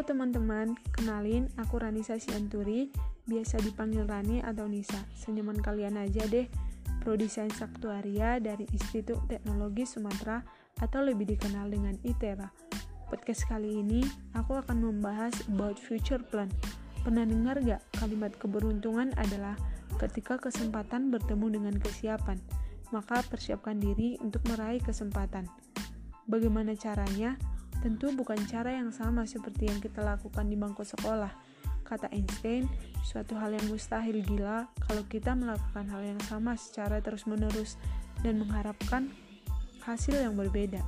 Halo teman-teman, kenalin aku Ranisa Sianturi, biasa dipanggil Rani atau Nisa. Senyaman kalian aja deh. Prodi Sains Aktuaria dari Institut Teknologi Sumatera atau lebih dikenal dengan ITERA. Podcast kali ini aku akan membahas about future plan. Pernah dengar gak kalimat keberuntungan adalah ketika kesempatan bertemu dengan kesiapan, maka persiapkan diri untuk meraih kesempatan. Bagaimana caranya? Tentu bukan cara yang sama seperti yang kita lakukan di bangku sekolah. Kata Einstein, suatu hal yang mustahil gila kalau kita melakukan hal yang sama secara terus-menerus dan mengharapkan hasil yang berbeda.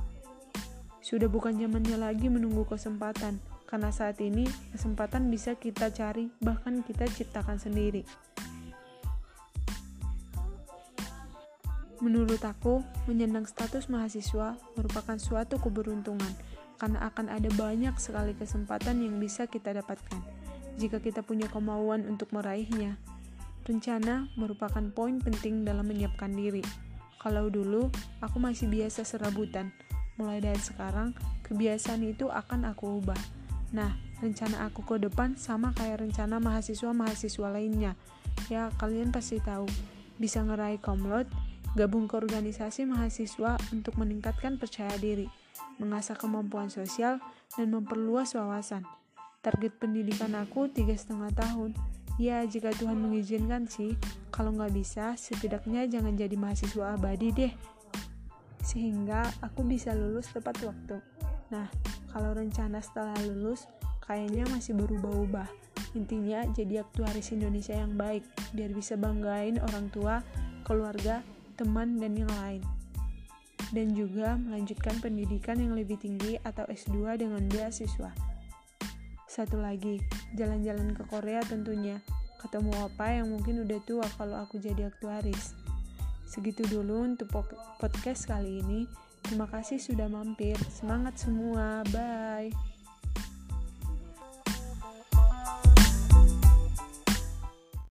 Sudah bukan zamannya lagi menunggu kesempatan, karena saat ini kesempatan bisa kita cari, bahkan kita ciptakan sendiri. Menurut aku, menyandang status mahasiswa merupakan suatu keberuntungan karena akan ada banyak sekali kesempatan yang bisa kita dapatkan jika kita punya kemauan untuk meraihnya. Rencana merupakan poin penting dalam menyiapkan diri. Kalau dulu aku masih biasa serabutan, mulai dari sekarang kebiasaan itu akan aku ubah. Nah, rencana aku ke depan sama kayak rencana mahasiswa-mahasiswa lainnya. Ya, kalian pasti tahu, bisa ngeraih komlot, gabung ke organisasi mahasiswa untuk meningkatkan percaya diri mengasah kemampuan sosial, dan memperluas wawasan. Target pendidikan aku tiga setengah tahun. Ya, jika Tuhan mengizinkan sih, kalau nggak bisa, setidaknya jangan jadi mahasiswa abadi deh. Sehingga aku bisa lulus tepat waktu. Nah, kalau rencana setelah lulus, kayaknya masih berubah-ubah. Intinya, jadi aktuaris Indonesia yang baik, biar bisa banggain orang tua, keluarga, teman, dan yang lain dan juga melanjutkan pendidikan yang lebih tinggi atau S2 dengan beasiswa. Satu lagi, jalan-jalan ke Korea tentunya. Ketemu apa yang mungkin udah tua kalau aku jadi aktuaris. Segitu dulu untuk podcast kali ini. Terima kasih sudah mampir. Semangat semua. Bye.